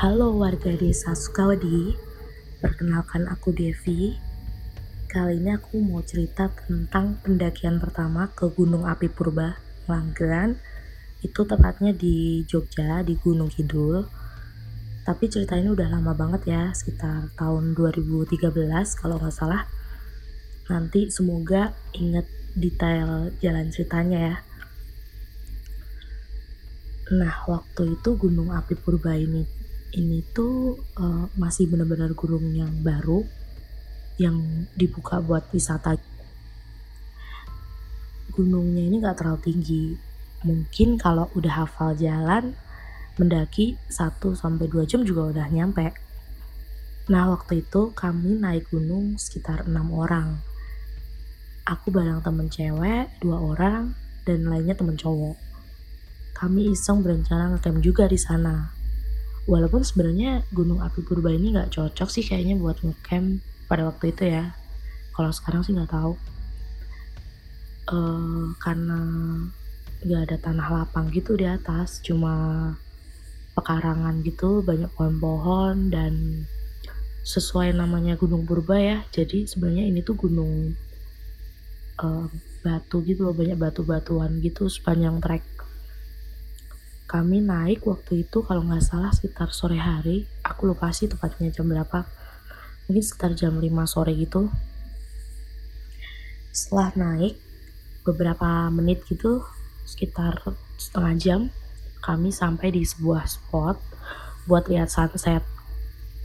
Halo warga desa Sukawadi, perkenalkan aku Devi. Kali ini aku mau cerita tentang pendakian pertama ke Gunung Api Purba, Langgeran. Itu tepatnya di Jogja, di Gunung Kidul. Tapi cerita ini udah lama banget ya, sekitar tahun 2013 kalau nggak salah. Nanti semoga inget detail jalan ceritanya ya. Nah, waktu itu Gunung Api Purba ini ini tuh uh, masih benar-benar gunung yang baru yang dibuka buat wisata. Gunungnya ini gak terlalu tinggi. Mungkin kalau udah hafal jalan, mendaki 1 sampai 2 jam juga udah nyampe. Nah, waktu itu kami naik gunung sekitar enam orang. Aku bareng temen cewek, dua orang, dan lainnya temen cowok. Kami iseng berencana ngecamp juga di sana walaupun sebenarnya Gunung Api Purba ini nggak cocok sih kayaknya buat ngecamp pada waktu itu ya. Kalau sekarang sih nggak tahu. Uh, karena nggak ada tanah lapang gitu di atas cuma pekarangan gitu banyak pohon-pohon dan sesuai namanya Gunung Purba ya. Jadi sebenarnya ini tuh gunung uh, batu gitu loh banyak batu-batuan gitu sepanjang trek kami naik waktu itu kalau nggak salah sekitar sore hari. Aku lupa sih tepatnya jam berapa? Mungkin sekitar jam 5 sore gitu. Setelah naik beberapa menit gitu sekitar setengah jam kami sampai di sebuah spot buat lihat sunset.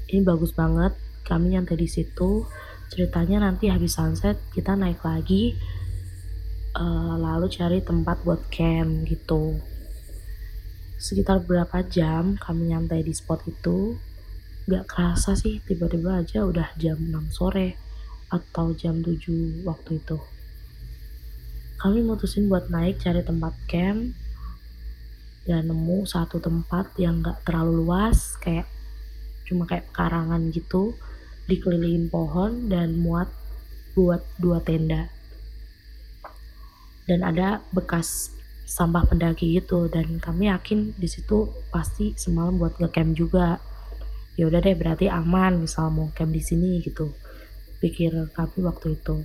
Ini bagus banget. Kami nyantai di situ. Ceritanya nanti habis sunset kita naik lagi uh, lalu cari tempat buat camp gitu sekitar berapa jam kami nyantai di spot itu? Gak kerasa sih tiba-tiba aja udah jam 6 sore atau jam 7 waktu itu. Kami mutusin buat naik cari tempat camp dan nemu satu tempat yang gak terlalu luas kayak cuma kayak karangan gitu dikelilingin pohon dan muat buat dua tenda. Dan ada bekas sampah pendaki gitu dan kami yakin di situ pasti semalam buat ngecamp juga. Ya udah deh berarti aman misal mau camp di sini gitu. Pikir kami waktu itu.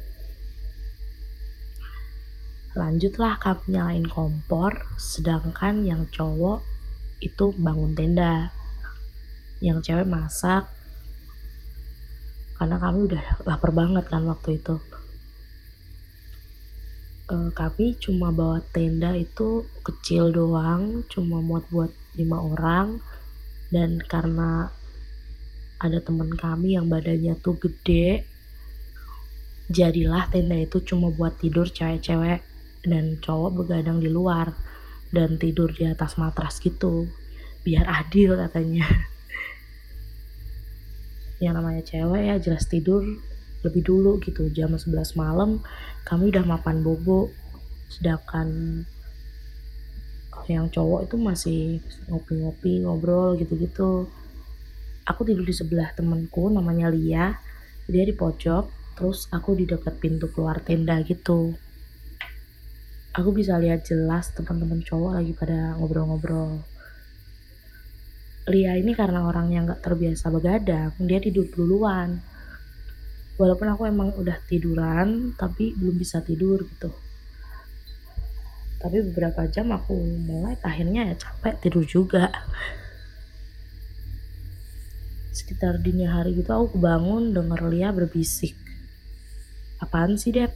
Lanjutlah kami nyalain kompor sedangkan yang cowok itu bangun tenda. Yang cewek masak. Karena kami udah lapar banget kan waktu itu uh, kami cuma bawa tenda itu kecil doang cuma muat buat lima orang. Dan karena ada teman kami yang badannya tuh gede jadilah tenda itu cuma buat tidur cewek-cewek dan cowok begadang di luar dan tidur di atas matras gitu. Biar adil katanya. Yang namanya cewek ya jelas tidur lebih dulu gitu jam 11 malam kami udah mapan bobo. Sedangkan yang cowok itu masih ngopi-ngopi ngobrol gitu-gitu. Aku tidur di sebelah temenku namanya Lia. Dia di pojok terus aku di dekat pintu keluar tenda gitu. Aku bisa lihat jelas teman-teman cowok lagi pada ngobrol-ngobrol. Lia ini karena orang yang gak terbiasa begadang dia tidur duluan walaupun aku emang udah tiduran tapi belum bisa tidur gitu. Tapi beberapa jam aku mulai akhirnya ya capek tidur juga. Sekitar dini hari gitu aku kebangun denger Lia berbisik. Apaan sih Dep?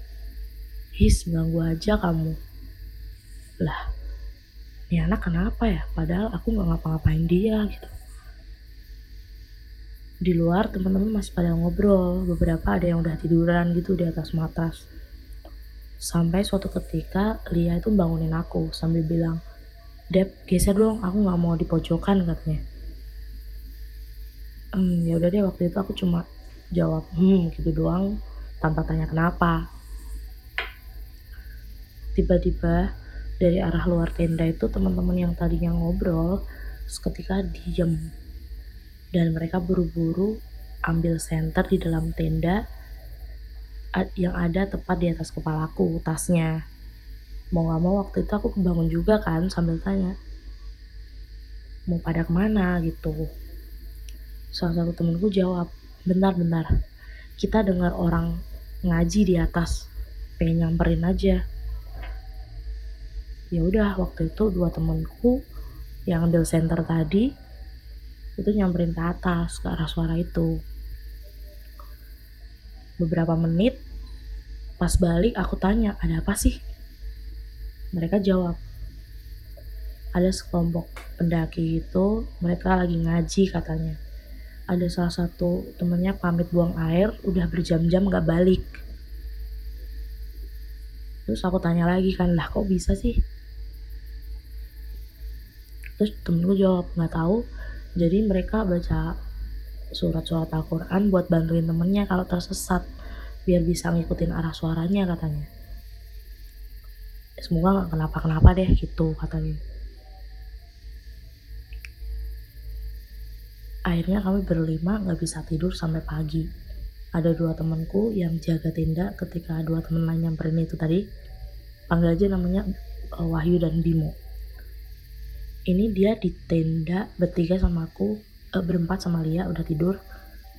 His ganggu aja kamu. Lah ini anak kenapa ya? Padahal aku nggak ngapa-ngapain dia gitu di luar teman-teman masih pada ngobrol beberapa ada yang udah tiduran gitu di atas matras sampai suatu ketika Lia itu bangunin aku sambil bilang Dep geser dong aku nggak mau di pojokan katanya. Hmm ya udah deh waktu itu aku cuma jawab hmm gitu doang tanpa tanya kenapa. Tiba-tiba dari arah luar tenda itu teman-teman yang tadinya ngobrol seketika diem dan mereka buru-buru ambil senter di dalam tenda yang ada tepat di atas kepalaku, tasnya. Mau gak mau waktu itu aku kebangun juga kan sambil tanya. Mau pada ke mana gitu. salah satu temenku jawab benar-benar kita dengar orang ngaji di atas pengen nyamperin aja ya udah waktu itu dua temenku yang ambil center tadi itu nyamperin ke atas ke arah suara itu. Beberapa menit pas balik aku tanya ada apa sih? Mereka jawab ada sekelompok pendaki itu mereka lagi ngaji katanya. Ada salah satu temennya pamit buang air udah berjam-jam gak balik. Terus aku tanya lagi kan lah kok bisa sih? Terus temenku jawab nggak tahu jadi mereka baca surat-surat Al-Quran buat bantuin temennya kalau tersesat biar bisa ngikutin arah suaranya katanya. Semoga nggak kenapa-kenapa deh gitu katanya. Akhirnya kami berlima nggak bisa tidur sampai pagi. Ada dua temanku yang jaga tenda ketika dua teman lain nyamperin itu tadi. Panggil aja namanya uh, Wahyu dan Bimo ini dia di tenda bertiga sama aku uh, berempat sama Lia udah tidur.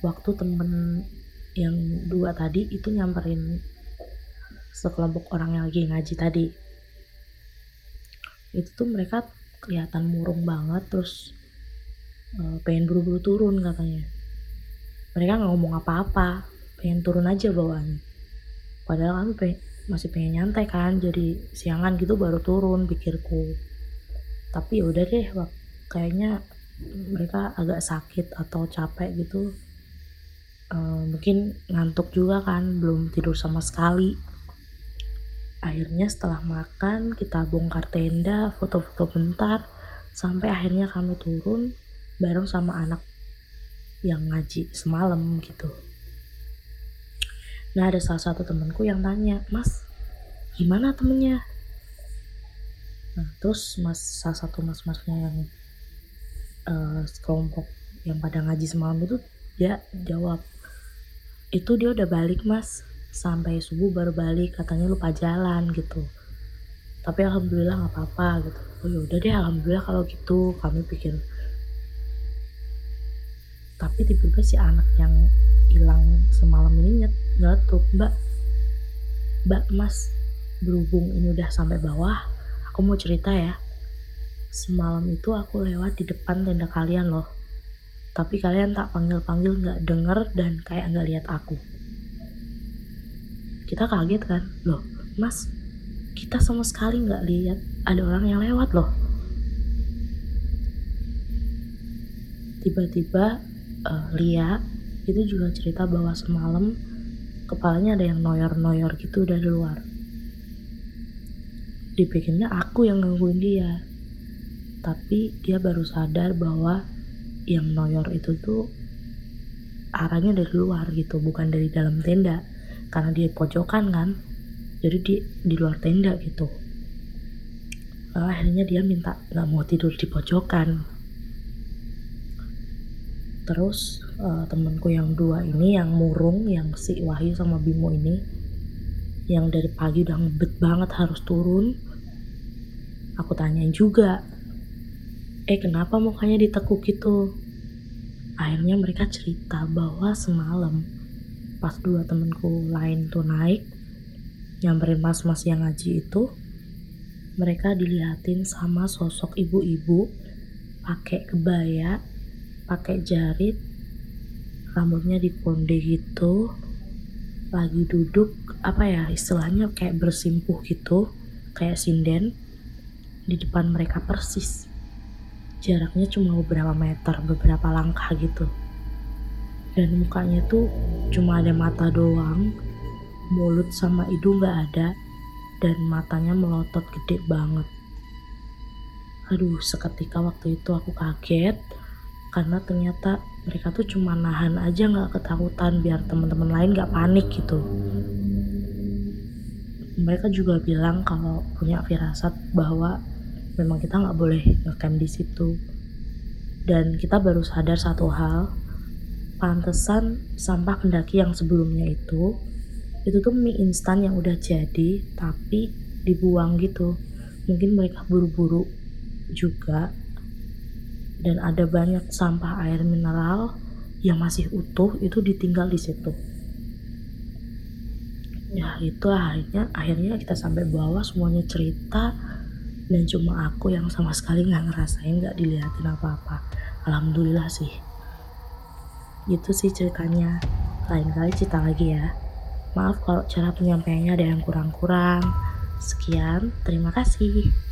Waktu temen yang dua tadi itu nyamperin sekelompok orang yang lagi ngaji tadi. Itu tuh mereka kelihatan murung banget terus uh, pengen buru-buru turun katanya. Mereka nggak ngomong apa-apa pengen turun aja bawaannya. Padahal kami pengen, masih pengen nyantai kan jadi siangan gitu baru turun pikirku tapi ya udah deh kayaknya mereka agak sakit atau capek gitu. Uh, mungkin ngantuk juga kan belum tidur sama sekali. Akhirnya setelah makan kita bongkar tenda foto-foto bentar sampai akhirnya kami turun bareng sama anak yang ngaji semalam gitu. Nah ada salah satu temanku yang tanya mas gimana temennya nah terus mas salah satu mas-masnya yang uh, sekelompok yang pada ngaji semalam itu dia jawab itu dia udah balik mas. Sampai subuh baru balik katanya lupa jalan gitu. Tapi alhamdulillah nggak apa-apa gitu. Oh yaudah deh alhamdulillah kalau gitu. Kami pikir tapi tiba-tiba si anak yang hilang semalam ini nyeletuk mbak mbak mas berhubung ini udah sampai bawah Aku mau cerita ya. Semalam itu aku lewat di depan tenda kalian loh. Tapi kalian tak panggil-panggil gak denger dan kayak gak lihat aku. Kita kaget kan? Loh, mas, kita sama sekali gak lihat ada orang yang lewat loh. Tiba-tiba uh, Lia itu juga cerita bahwa semalam kepalanya ada yang noyor-noyor gitu dari luar dipikirnya aku yang gangguin dia. Tapi dia baru sadar bahwa yang noyor itu tuh arahnya dari luar gitu bukan dari dalam tenda. Karena dia pojokan kan jadi di di luar tenda gitu. Lalu akhirnya dia minta nggak mau tidur di pojokan. Terus uh, temenku yang dua ini yang murung yang si Wahyu sama Bimo ini yang dari pagi udah ngebet banget harus turun Aku tanyain juga, eh kenapa mukanya ditekuk gitu? Akhirnya mereka cerita bahwa semalam pas dua temenku lain tuh naik, nyamperin mas-mas yang ngaji itu, mereka dilihatin sama sosok ibu-ibu pakai kebaya, pakai jarit, rambutnya diponde gitu, lagi duduk apa ya istilahnya kayak bersimpuh gitu, kayak sinden di depan mereka persis. Jaraknya cuma beberapa meter, beberapa langkah gitu. Dan mukanya tuh cuma ada mata doang, mulut sama hidung gak ada, dan matanya melotot gede banget. Aduh, seketika waktu itu aku kaget karena ternyata mereka tuh cuma nahan aja nggak ketakutan biar teman-teman lain nggak panik gitu. Mereka juga bilang kalau punya firasat bahwa memang kita nggak boleh ngecamp di situ. Dan kita baru sadar satu hal pantesan sampah pendaki yang sebelumnya itu itu tuh mie instan yang udah jadi tapi dibuang gitu. Mungkin mereka buru-buru juga. Dan ada banyak sampah air mineral yang masih utuh itu ditinggal di situ. Ya itu akhirnya akhirnya kita sampai bawah semuanya cerita dan cuma aku yang sama sekali nggak ngerasain nggak dilihatin apa-apa. Alhamdulillah sih. Itu sih ceritanya. Lain kali cerita lagi ya. Maaf kalau cara penyampaiannya ada yang kurang-kurang. Sekian terima kasih